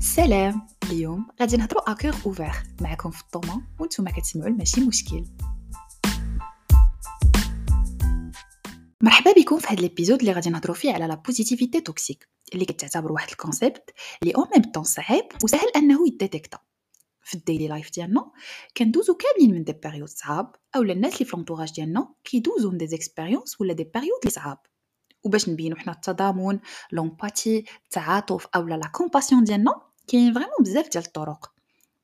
سلام. اليوم غادي نهضروا encore une fois معكم في الطومة وأنتم كتسمعوا ماشي مشكل. مرحبا بكم في هذا ال épisode اللي غادي نهضروا فيه على la positivité toxique اللي كتعتبر واحد ال concept اللي au même temps صعيب وسهل أنه ي détecta في ال daily life ديالنا كندوزو كاملين من des périodes صعاب اولا الناس اللي في l'entourage ديالنا كيدوزو من des expériences ولا des périodes اللي صعاب. وباش نبينو حنا التضامن l'empathie التعاطف اولا la compassion ديالنا كاين vraiment بزاف ديال الطرق.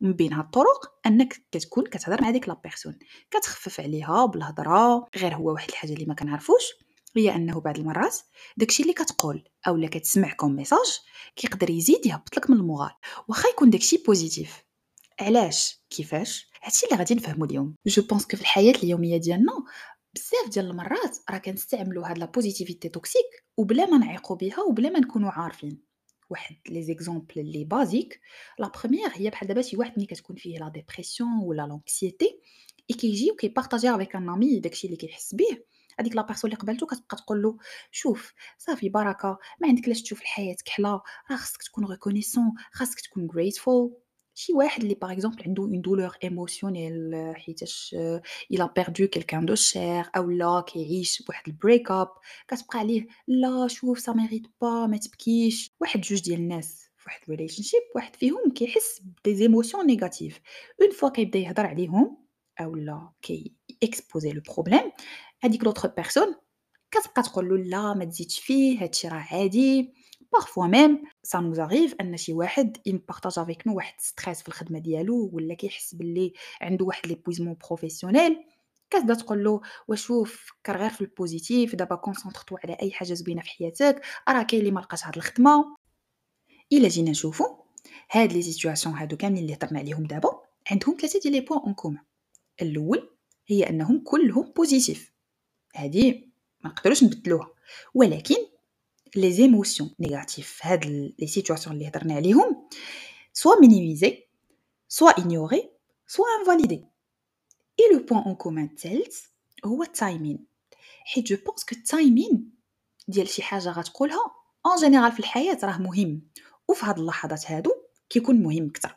من بين هاد الطرق أنك كتكون كتهضر مع ديك la personne. كتخفف عليها بالهضرة. غير هو واحد الحاجة اللي ما كنعرفوش هي أنه بعض المرات داكشي اللي كتقول اولا كتسمع comme message كيقدر يزيد يهبط لك من ال moral واخا يكون داكشي positif علاش؟ كيفاش؟ هادشي اللي غادي نفهمو اليوم. je pense que في الحياة اليومية ديالنا بزاف ديال المرات راه كنستعملوا هاد la positivité toxique وبلا ما نعيقوا بها وبلا ما نكونوا عارفين. واحد les exemples اللي basiques la première هي بحال دابا شي واحد ملي كتكون فيه la dépression ولا l'anxiété et كيجي وكي partager avec un ami داكشي اللي كيحس به هذيك la personne اللي قبلته كتبقى تقول له شوف صافي بركة ما عندك لاش تشوف الحياة كحلة راه خصك تكون reconnaissant خاصك تكون grateful. شي واحد اللي par exemple عنده une douleur émotionnelle حيتاش il a perdu quelqu'un de cher أو لا كيعيش بواحد ال break up كتبقى عليه لا شوف ça mérite pas ما تبكيش. واحد جوج ديال الناس فواحد relationship واحد فيهم كيحس ب des émotions négatives une fois كيبدا يهضر عليهم أو لا كي exposer le problème هذيك l'autre personne كتبقى تقول له لا ما تزيدش فيه هادشي راه عادي. parfois même ça nous arrive أن شي واحد ي partage avec nous واحد stress في الخدمة ديالو ولا كيحس باللي عنده واحد l'épuisement professionnel كتبدا تقول له وشوف فكر غير في ال positif دابا concentre-toi على أي حاجة زوينة في حياتك راه كاين اللي ما لقاش هاد الخدمة. إلا جينا نشوفو هاد les situations هادو كاملين اللي هضرنا عليهم دابا عندهم ثلاثة ديال les points en commun الأول هي أنهم كلهم positifs هادي ما نقدروش نبدلوها. ولكن les émotions négatives هاد les situations اللي هضرنا عليهم. soit minimisées soit ignorées soit invalidées et le point en commun الثالث هو ال timing حيت je pense que ال timing ديال شي حاجة غتقولها en général في الحياة راه مهم. وفي هاد اللحظات هادو كيكون مهم أكثر.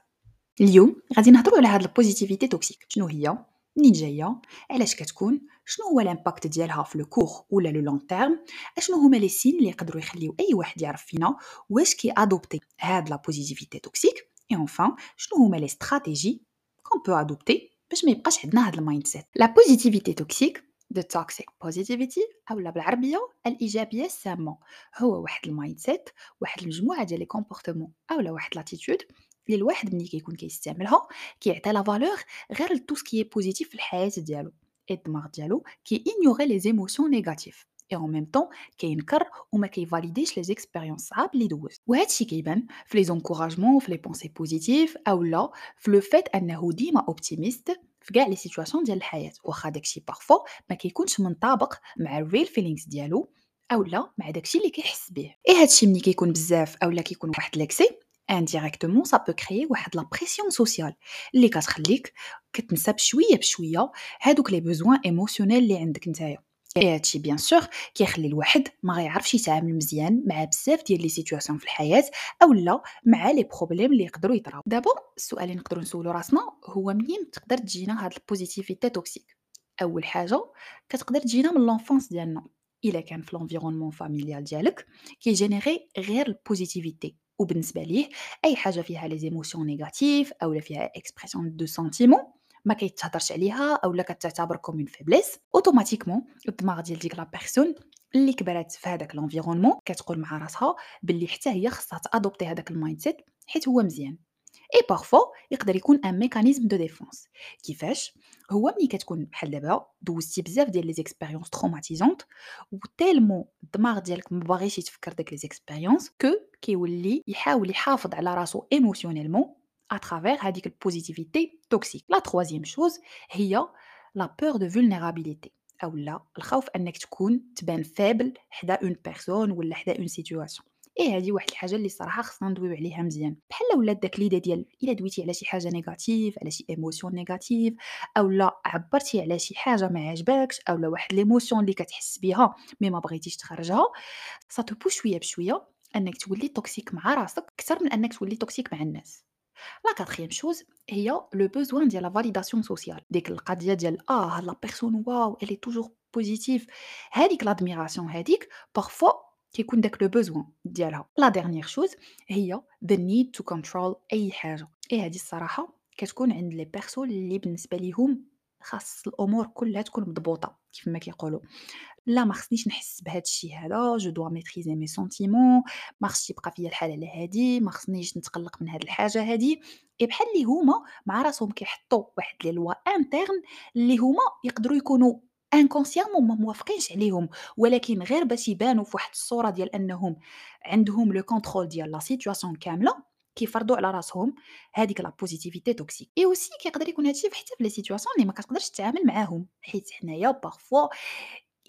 اليوم غادي نهضروا على هاد ال positivité toxique شنو هي؟ منين جاية علاش كتكون؟ شنو هو ال impact ديالها في le court ولا le long terme؟ أشنو هما les signes اللي يقدروا يخليو أي واحد يعرف فينا واش كي adopter هاد la positivité toxique et enfin شنو هما les stratégies qu'on peut adopter باش ما يبقاش عندنا هاد ال mindset la positivité toxique the toxic positivity اولا بالعربية الإيجابية السامه هو واحد ال mindset واحد المجموعة ديال les comportements اولا واحد l'attitude اللي الواحد ملي كيكون كيستعملها كيعطي la valeur غير ل tout ce qui est positif في الحياة ديالو. الدماغ ديالو كي ignorer les émotions négatives et en même temps كينكر وما كي valider ش les expériences صعاب اللي دوز وهادشي كيبان في les encouragements في les pensées positives اولا في le fait أنه ديما optimiste في كاع les situations ديال الحياة. واخا داكشي parfois ما كيكونش منطابق مع ال real feelings ديالو اولا مع داكشي اللي كيحس به. اي هادشي ملي كيكون بزاف اولا كيكون واحد l'excès indirectement ça peut créer واحد la pression sociale اللي كتخليك كتنسى بشويه بشويه هادوك les besoins émotionnels اللي عندك نتايا et هادشي bien sûr كيخلي الواحد ما غيعرفش يتعامل مزيان مع بزاف ديال les situations في الحياة اولا مع les problèmes اللي يقدروا يطراو دابا السؤال اللي نقدروا نسولو راسنا هو منين تقدر تجينا هاد ال positivité toxique اول حاجة كتقدر تجينا من l'enfance ديالنا الا كان في l'environnement familial ديالك كي générer غير ال positivité وبالنسبة ليه أي حاجة فيها les émotions négatives اولا فيها expression de sentiments ما كيتهضرش عليها اولا كتعتبر comme faiblesse automatiquement الدماغ ديال ديك la personne اللي كبرات في هذاك l'environnement كتقول مع راسها باللي حتى هي خصها ت adopter هذاك ال mindset حيت هو مزيان. et parfois يقدر يكون un mécanisme de défense كيفاش؟ هو ملي كتكون بحال دابا دوزتي بزاف ديال les expériences traumatisantes و tellement الدماغ ديالك ما باغيش يتفكر داك les expériences que كيولي يحاول يحافظ على راسو émotionnellement à travers هذيك ال positivité toxique la troisième chose هي la peur de vulnérabilité أو لا الخوف أنك تكون تبان faible حدا une personne ولا حدا une situation et هذه واحد الحاجة اللي صراحة خصنا ندويو عليها مزيان. بحال ولات داك l'idée ديال إلا دويتي على شي حاجة négative على شي émotion négative أو لا عبرتي على شي حاجة ما عجبكش أو لا واحد l'émotion اللي كتحس بها mais ما بغيتيش تخرجها ça te pousse شوية بشوية أنك تولي toxique مع راسك أكثر من أنك تولي toxique مع الناس. la quatrième chose هي le besoin ديال la validation sociale ديك القضية ديال آه la personne waouh elle est toujours positive هذيك l'admiration هذيك parfois كيكون داك le besoin ديالها. la dernière chose هي the need to control أي حاجة. اي هذه الصراحة كتكون عند les personnes اللي بالنسبة ليهم خاص الأمور كلها تكون مضبوطة كيف ما كيقولوا. لا ما خصنيش نحس بهذا الشيء هذا je dois maîtriser mes sentiments ما خصش يبقى فيا الحال على هادي ما خصنيش نتقلق من هاد الحاجة هادي. اي بحال اللي هما مع راسهم كيحطوا واحد les lois internes اللي هما يقدروا يكونوا inconsciemment ما موافقينش عليهم ولكن غير باش يبانوا في واحد الصورة ديال انهم عندهم le contrôle ديال la situation كامله كيفرضوا على راسهم هذيك la positivité toxique et aussi كيقدر يكون هادشي حتى في les situations اللي ما كتقدرش تتعامل معاهم حيت حنايا parfois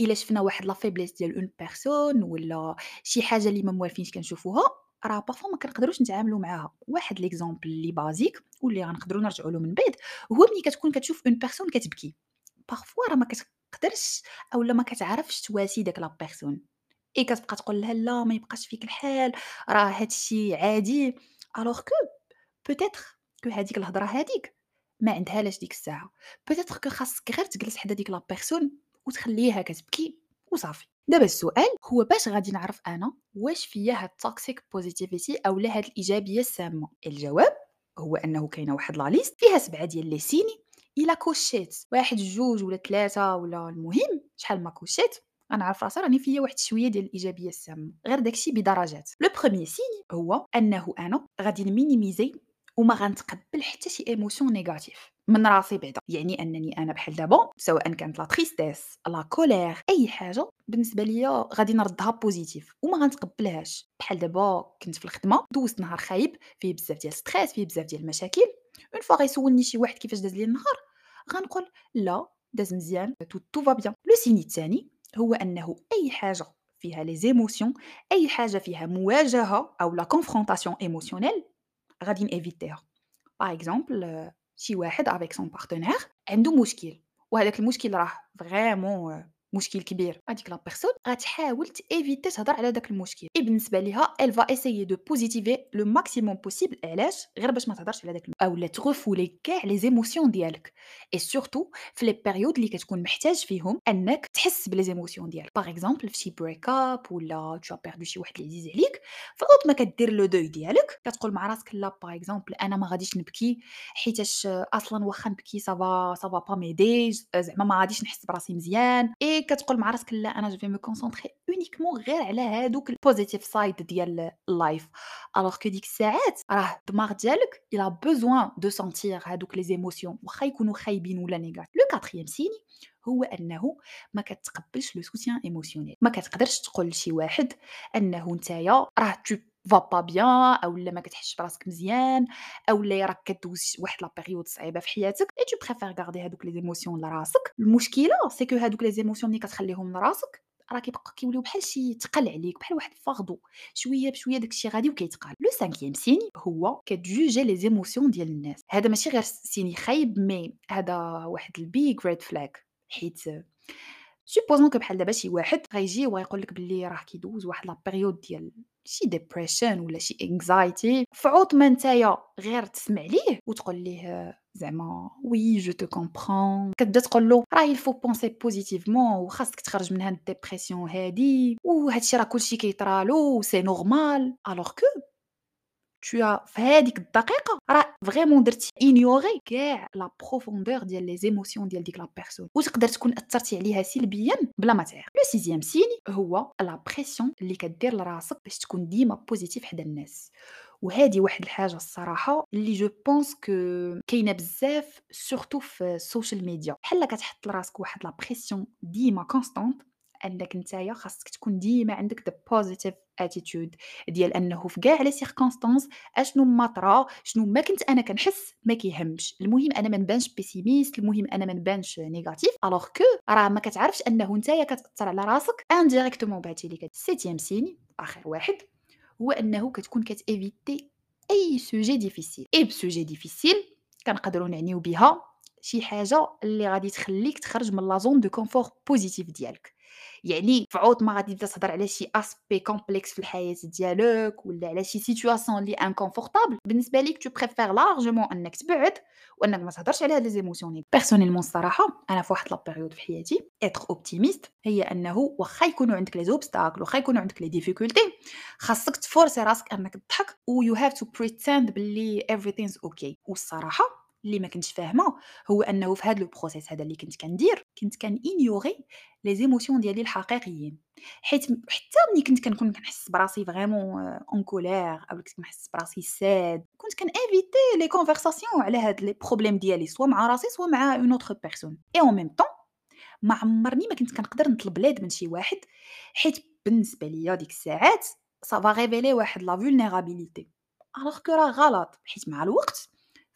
الا شفنا واحد la faiblesse ديال une personne ولا شي حاجة اللي ما موالفينش كنشوفوها راه parfois ما كنقدروش نتعاملوا معاها واحد l'exemple اللي basique واللي غنقدروا نرجعوا له من بعد هو ملي كتكون كتشوف une personne كتبكي parfois راه ما كتقدرش اولا ما كتعرفش تواسي داك la personne. et كتبقى تقول لها لا ما يبقاش فيك الحال راه هادشي عادي. alors que peut-être que هاديك الهضرة هاديك ما عندها لاش ديك الساعة. peut-être que خاصك غير تجلس حدا ديك la personne وتخليها كتبكي وصافي. دابا السؤال هو باش غادي نعرف أنا واش فيا هاد ال toxic positivity أو لا هاد الإيجابية السامة؟ الجواب هو أنه كاينة واحد la liste فيها سبعة ديال les signes الا كوشيت واحد جوج ولا ثلاثة ولا المهم شحال ما كوشيت أنا عارف راسي راني فيا واحد شوية ديال الإيجابية السامة غير داكشي بدرجات. le premier signe هو أنه أنا غادي ن minimiser وما غنتقبل حتى شي émotion négative من راسي بعدا. يعني أنني أنا بحال دابا سواء كانت la tristesse la colère أي حاجة بالنسبة ليا غادي نردها positive وما غنتقبلهاش. بحال دابا كنت في الخدمة دوزت نهار خايب فيه بزاف ديال stress فيه بزاف ديال المشاكل. une fois غيسولني شي واحد كيفاش داز لي النهار غنقول لا داز مزيان tout tout va bien le signe الثاني هو انه اي حاجة فيها les émotions اي حاجة فيها مواجهه أو la confrontation émotionnelle غادي ن éviter ها par exemple شي واحد avec son partenaire عنده مشكل وهذاك المشكل راه vraiment مشكل كبير. هذيك la personne غتحاول ت éviter تهضر على داك المشكل. et بالنسبة ليها elle va essayer de positiver le maximum possible علاش؟ غير باش ما تهضرش على داك أو لا ت refouler كاع les émotions ديالك. et surtout في les périodes اللي كتكون محتاج فيهم أنك تحس ب les émotions ديالك. par exemple في شي break up ولا t'as perdu شي واحد اللي عزيز عليك فوت ما كدير le deuil ديالك. كتقول مع راسك لا par exemple أنا ما غاديش نبكي حيتاش أصلا واخا نبكي ça va ça va pas m'aider زعما ما غاديش نحس براسي مزيان. اي كتقول مع راسك لا أنا je me concentre uniquement غير على هادوك ال positive side ديال ال life alors que ديك الساعات راه الدماغ ديالك il a besoin de sentir هادوك les émotions واخا يكونوا خايبين ولا négatives le quatrième signe هو أنه ما كتقبلش le soutien émotionnel ما كتقدرش تقول لشي واحد أنه نتايا راه va pas bien اولا ما كتحسش براسك مزيان اولا راك كدوز واحد la période صعيبه في حياتك et tu préfères garder هادوك les émotions لراسك المشكلة c'est que هادوك les émotions اللي كتخليهم لراسك راه كيبقى كيوليو بحال شي تقل عليك بحال واحد fardeau شوية بشويه داكشي غادي وكيتقال le cinquième signe هو كت juger les émotions ديال الناس هذا ماشي غير signe خايب mais هذا واحد ال big red flag حيت supposons que بحال دابا شي واحد غيجي وغيقول لك بلي راه كيدوز واحد la période ديال شي depression ولا شي anxiety فعوض ما نتايا غير تسمع ليه وتقول ليه زعما oui je te comprends كتبدا تقول له راه il faut penser positivement وخاصك تخرج من هاد ال dépression هادي وهادشي راه كلشي كيطرالو c'est normal alors que tu في هاديك الدقيقة راه vraiment درتي إينيوغي كاع la profondeur ديال les émotions ديال ديك la personne وتقدر تكون أثرتي عليها سلبيا بلا ما تعرف. le sixième signe هو la pression اللي كدير لراسك باش تكون ديما positive حدا الناس. وهذه واحد الحاجة الصراحة اللي je pense que كاينة بزاف surtout في ال social media بحال كتحط لراسك واحد la pression ديما constante أنك نتايا خاصك تكون ديما عندك the positive attitude ديال أنه في كاع les circonstances أشنو ما طرا شنو ما كنت أنا كنحس ما كيهمش. المهم أنا ما نبانش pessimiste المهم أنا ما نبانش négative alors que راه ما كتعرفش أنه نتايا كتأثر على راسك indirectement بعتي le septième signe آخر واحد هو أنه كتكون كت éviter أي sujet difficile et ب sujet difficile كنقدروا نعنيو بها شي حاجة اللي غادي تخليك تخرج من la zone de confort positive ديالك. يعني في عوض ما غادي تبدا تهضر على شي aspect complexe في الحياة ديالك ولا على شي situation لي inconfortable بالنسبة ليك tu préfères largement أنك تبعد وأنك ما تهضرش على هاد les émotions personnellement الصراحة أنا في واحد la période في حياتي être optimiste هي أنه واخا يكونوا عندك les obstacles واخا يكونوا عندك les difficultés خاصك ت forcer راسك أنك تضحك و you have to pretend بلي everything's okay والصراحة اللي ما كنتش فاهمة هو أنه في هذا le process هذا اللي كنت كندير كنت كان ignorer les émotions ديالي الحقيقيين. حيت حتى ملي كنت كنكون كنحس براسي vraiment en colère أو كنت كنحس براسي sad كنت كن éviter les conversations على هاد les problèmes ديالي soit مع راسي soit مع une autre personne et en même temps ما عمرني ما كنت كنقدر نطلب l'aide من شي واحد حيت بالنسبة ليا ديك الساعات ça va révéler واحد la vulnérabilité alors que راه غلط. حيت مع الوقت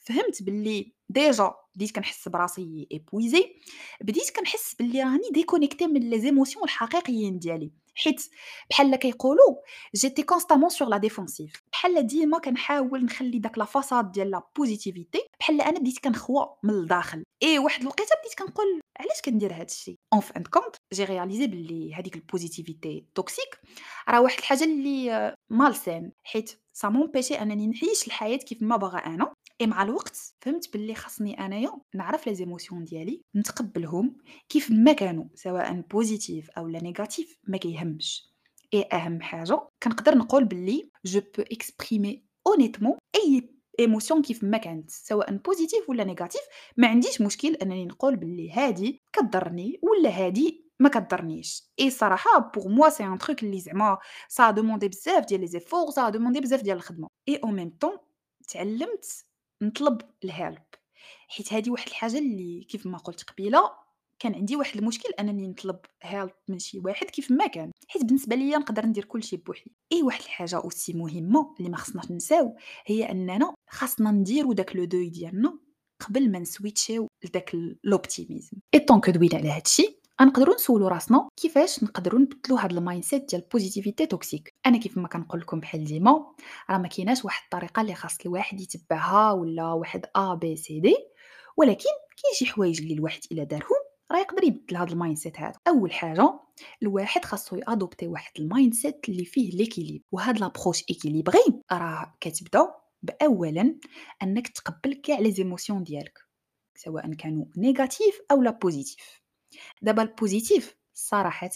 فهمت باللي déjà بديت كنحس براسي épuisée بديت كنحس باللي راني déconnectée من les émotions الحقيقيين ديالي. حيت بحال كيقولوا j'étais constamment sur la défensive بحال ديما كنحاول نخلي داك la façade ديال la positivité بحال أنا بديت كنخوى من الداخل. اي واحد الوقيتة بديت كنقول علاش كندير هاد الشيء؟ en fin de compte j'ai réalisé باللي هذيك ال positivité toxique راه واحد الحاجة اللي malsaine حيت ça m'empêchait أنني نعيش الحياة كيف ما باغا أنا. إي مع الوقت فهمت باللي خاصني أنايا نعرف les émotions ديالي نتقبلهم كيف ما كانوا سواء positives أو لا négatives ما كيهمش. إي أهم حاجة كنقدر نقول باللي je peux exprimer honnêtement أي émotion كيف ما كانت سواء positive ولا négative ما عنديش مشكل أنني نقول باللي هادي كضرني ولا هادي ما كضرنيش et صراحة pour moi c'est un truc اللي زعما ça demandait بزاف ديال les efforts ça demandait بزاف ديال الخدمة. إي أو ميم طون تعلمت نطلب ال help. حيت هذه واحد الحاجة اللي كيف ما قلت قبيلة كان عندي واحد المشكل أنني نطلب help من شي واحد كيف ما كان. حيت بالنسبة ليا نقدر ندير كل شيء بوحدي. et واحد الحاجة aussi مهمة اللي ما خصناش ننساو هي أننا خاصنا نديرو داك le deuil ديالنا قبل ما ن switch يو لداك l'optimisme et donc دوينا على هادشي غنقدروا نسولوا راسنا كيفاش نقدروا نبدلوا هاد ال mindset ديال ال positivité toxique أنا كيف ما كنقول لكم بحال ديما راه ما كايناش واحد الطريقة اللي خاص الواحد يتبعها ولا واحد ABCD ولكن كاين شي حوايج اللي الواحد إلا دارهم راه يقدر يبدل هاد ال mindset هذا. أول حاجة الواحد خاصو ي adopter واحد ال mindset اللي فيه l'équilibre وهاد l'approche équilibrée راه كتبدا باولا أنك تقبل كاع les émotions ديالك سواء كانوا négatives أو لا positives دابا ال positif صراحة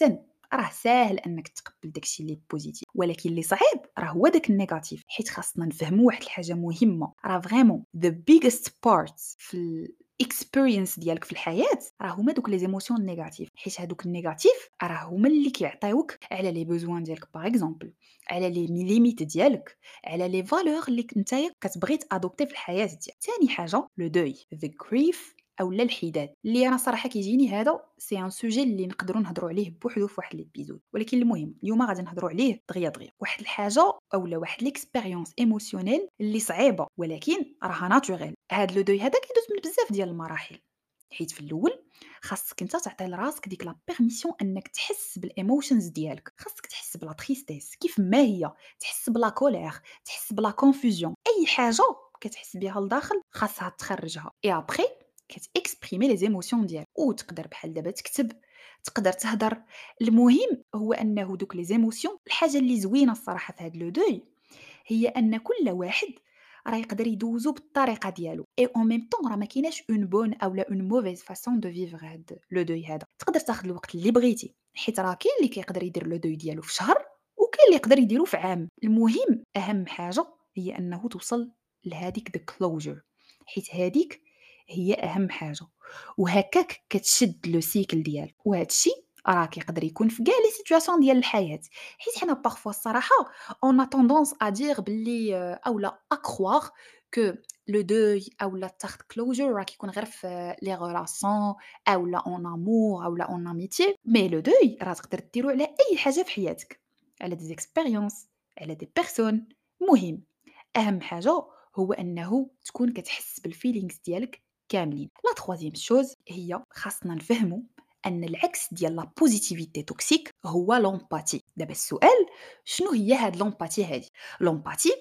راه ساهل أنك تقبل داكشي اللي positif ولكن اللي صعيب راه هو داك ال négatif حيت خاصنا نفهموا واحد الحاجة مهمة. راه vraiment the biggest part في ال experience ديالك في الحياة راه هما دوك les émotions négatives حيت هادوك ال négatives راه هما اللي كيعطيوك على les besoins ديالك. par exemple على les limites ديالك على les valeurs اللي نتايا كتبغي ت adopter في الحياة ديالك. ثاني حاجة le deuil the grief اولا الحداد. اللي أنا صراحة كيجيني هذا c'est un sujet اللي نقدروا نهضروا عليه بوحدو في واحد l'épisode ولكن المهم اليوم غادي نهضروا عليه دغيا دغيا. واحد الحاجة أولا واحد l'expérience émotionnelle اللي صعيبة ولكن راها naturelle هاد le deuil هذا كيدوز من بزاف ديال المراحل. حيت في الأول خاصك أنت تعطي لراسك ديك la permission أنك تحس بال emotions ديالك. خاصك تحس ب la tristesse كيف ما هي؟ تحس ب la colère تحس ب la confusion أي حاجة كتحس بها لداخل خاصها تخرجها. et après كت exprimer les émotions ديالك وتقدر بحال دابا تكتب تقدر تهضر. المهم هو أنه دوك les émotions الحاجة اللي زوينة الصراحة في هاد le deuil هي أن كل واحد راه يقدر يدوزو بالطريقة ديالو. et en même temps راه ما كايناش une bonne أو لا une mauvaise façon de vivre هاد le deuil هذا. تقدر تاخذ الوقت اللي بغيتي حيت راه كاين اللي كيقدر يدير le deuil ديالو في شهر وكاين اللي يقدر يديرو في عام. المهم أهم حاجة هي أنه توصل لهاديك the closure حيت هاديك هي أهم حاجة وهكاك كتشد le cycle ديالك وهذا الشيء راه كيقدر يكون في كاع les situations ديال الحياة حيت حنا parfois الصراحة on a tendance à dire بلي اولا à croire que le deuil اولا تاخذ closure راه كيكون غير في les relations اولا un amour اولا une amitié mais le deuil راه تقدر ديرو على أي حاجة في حياتك على des expériences على des personnes مهم. أهم حاجة هو أنه تكون كتحس بال feelings ديالك كاملين. la troisième chose هي خاصنا نفهمو أن العكس ديال la positivité toxique هو l'empathie دابا السؤال شنو هي هاد l'empathie هادي؟ l'empathie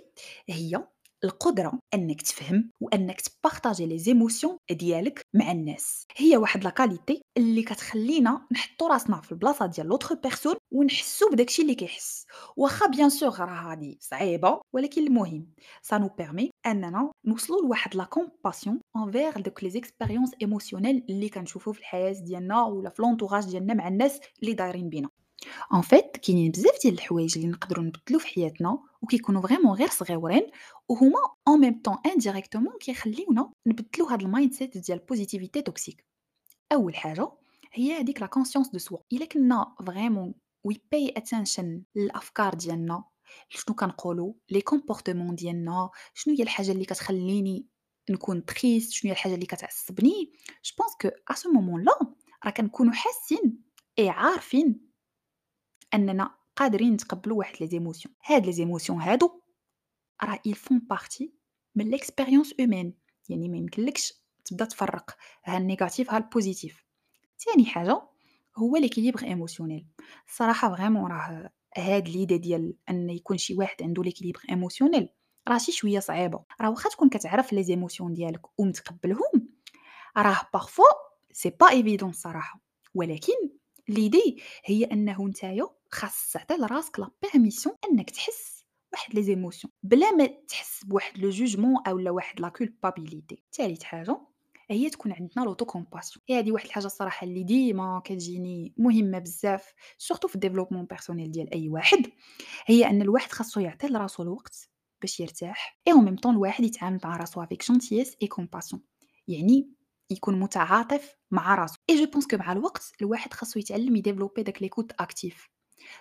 هي القدرة أنك تفهم وأنك ت partager les émotions ديالك مع الناس. هي واحد la qualité اللي كتخلينا نحطو راسنا في البلاصة ديال l'autre personne ونحسو بداكشي اللي كيحس. واخا bien sûr راه هادي صعيبة ولكن المهم ça nous permet أننا نوصلوا لواحد la compassion envers دوك les expériences émotionnelles اللي كنشوفو في الحياة ديالنا ولا في l'entourage ديالنا مع الناس اللي دايرين بينا. en fait كاينين بزاف ديال الحوايج اللي نقدروا نبدلو في حياتنا وكيكونوا vraiment غير صغيورين وهما en même temps indirectement كيخليونا نبدلو هاد ال mindset ديال ال positivité toxique أول حاجة هي هذيك la conscience de soi إلا كنا vraiment we pay attention للأفكار ديالنا شنو كنقولوا les comportements ديالنا شنو هي الحاجة اللي كتخليني نكون triste شنو هي الحاجة اللي كتعصبني؟ je pense qu'à ce moment-là راه كنكونوا حاسين اي عارفين أننا قادرين نتقبلوا واحد les émotions هاد les émotions هادو راه ils font partie من l'expérience humaine يعني ما يمكنلكش تبدا تفرق ها ال négatif ها ال positif ثاني حاجة هو l'équilibre émotionnel الصراحه vraiment راه هاد l'idée ديال أن يكون شي واحد عنده l'équilibre émotionnel راه شي شوية صعيبة. راه واخا تكون كتعرف les émotions ديالك ومتقبلهم راه parfois c'est pas évident الصراحه ولكن l'idée هي أنه نتايا خاص تعطي لراسك la permission أنك تحس واحد les émotions بلا ما تحس بواحد le jugement اولا واحد la culpabilité ثالث حاجة هي تكون عندنا l'auto-compassion هي هذه واحد الحاجة الصراحة اللي ديما كتجيني مهمة بزاف surtout في ال développement personnel ديال أي واحد هي أن الواحد خاصو يعطي لراسو الوقت باش يرتاح اي أو ميم طون الواحد يتعامل مع راسو avec gentillesse et compassion يعني يكون متعاطف مع راسو. et je pense que مع الوقت الواحد خاصو يتعلم ي développer داك l'écoute active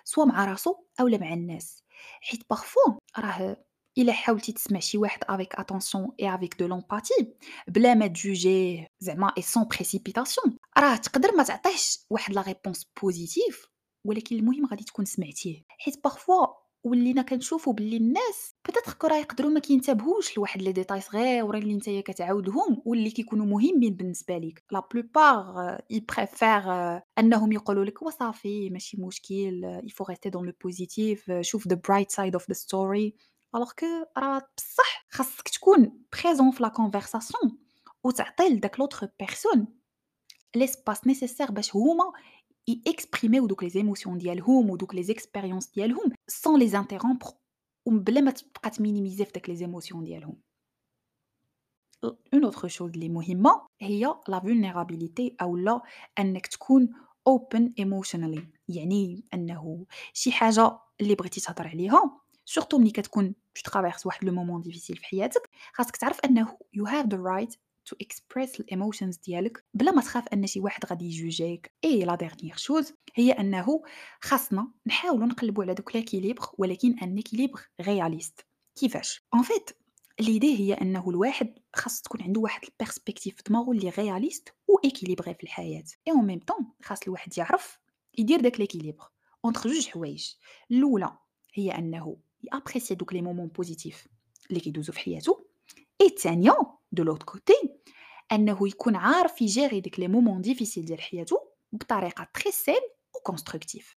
سوا مع راسو اولا مع الناس. حيت parfois راه إلا حاولتي تسمع شي واحد avec attention et avec de l'empathie بلا ما ت juge يه زعما et sans précipitation راه تقدر ما تعطيهش واحد la réponse positive ولكن المهم غادي تكون سمعتيه. حيت parfois ولينا كنشوفوا باللي الناس peut-être راه يقدروا ما كينتبهوش لواحد les détails صغيورين اللي نتايا كتعاودهم واللي كيكونوا مهمين بالنسبة ليك. la plupart ils préfèrent أنهم يقولوا لك وصافي ماشي مشكل faut rester dans le positif شوف the bright side of the story. Alors que راه بصح خاصك تكون présent في la conversation وتعطي لداك l'autre personne l'espace nécessaire باش هما ي exprimer و دوك les émotions ديالهم ودوك les expériences ديالهم sans les interrompre وبلا ما تبقى ت minimiser في داك les émotions ديالهم une autre chose اللي مهمه هي la vulnérabilité أو لا انك تكون open emotionally يعني انه شي حاجة اللي بغيتي تهضر عليها surtout ملي كتكون traverse واحد le moment difficile في حياتك خاصك تعرف انه you have the right to express ال emotions ديالك بلا ما تخاف ان شي واحد غادي ي juge يك et la dernière chose هي انه خاصنا نحاولوا نقلبوا على دوك l'équilibre ولكن un équilibre réaliste كيفاش en fait l'idée هي انه الواحد خاص تكون عنده واحد ال perspective في دماغه اللي réaliste و équilibrée في الحياة et en même temps خاص الواحد يعرف يدير داك l'équilibre entre جوج حوايج الاولى هي انه ي apprécier دوك les moments positifs اللي كيدوزو في حياته et الثانية de l'autre côté انه يكون عارف ي gérer ديك les moments difficiles ديال حياته بطريقه très saine و constructive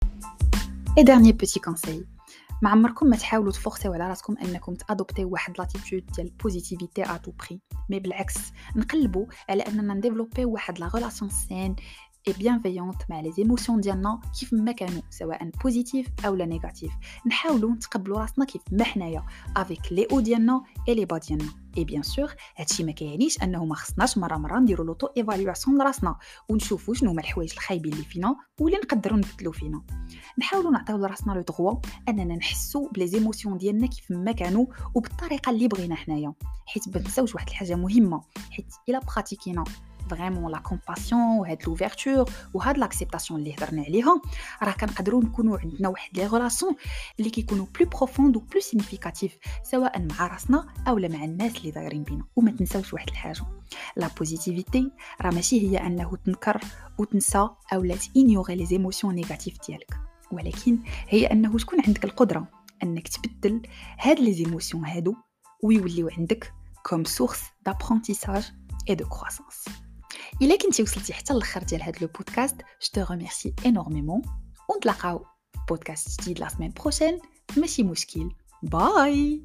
et dernier petit conseil ما عمركم ما تحاولوا ت forcer و على راسكم انكم ت adopter و واحد l'attitude ديال ال positivité à tout prix mais بالعكس نقلبوا على اننا ن développer و واحد la relation saine et bienveillante مع les émotions ديالنا كيف ما كانوا سواء positives أو لا négatives نحاولوا نتقبلوا راسنا كيف ما حنايا avec les hauts ديالنا et les bas ديالنا et bien sûr هادشي ما كيعنيش انه ما خصناش مره مره نديروا l'auto-évaluation لراسنا ونشوفوا شنو هما الحوايج الخايبين اللي فينا واللي نقدروا نبدلوا فينا نحاولوا نعطيو لراسنا le droit اننا نحسوا ب les émotions ديالنا كيف ما كانوا وبالطريقه اللي بغينا حنايا حيت ما واحد الحاجة مهمه حيت الا pratiquer نا vraiment la compassion وهاد l'ouverture وهاد l'acceptation اللي هضرنا عليها راه كنقدروا نكونوا عندنا واحد les relations اللي كيكونوا plus profondes و plus significatives سواء مع راسنا اولا مع الناس اللي دايرين بينا وما تنساوش واحد الحاجة la positivité راه ماشي هي انه تنكر وتنسى اولا ت ignorer les émotions négatives ديالك ولكن هي انه تكون عندك القدره انك تبدل هاد les émotions هادو ويوليو عندك comme source d'apprentissage et de croissance. إلا كنتي وصلتي حتى الآخر ديال هذا le podcast je te remercie énormément. ونتلاقاو بودكاست جديد la semaine prochaine. ماشي مشكل. bye!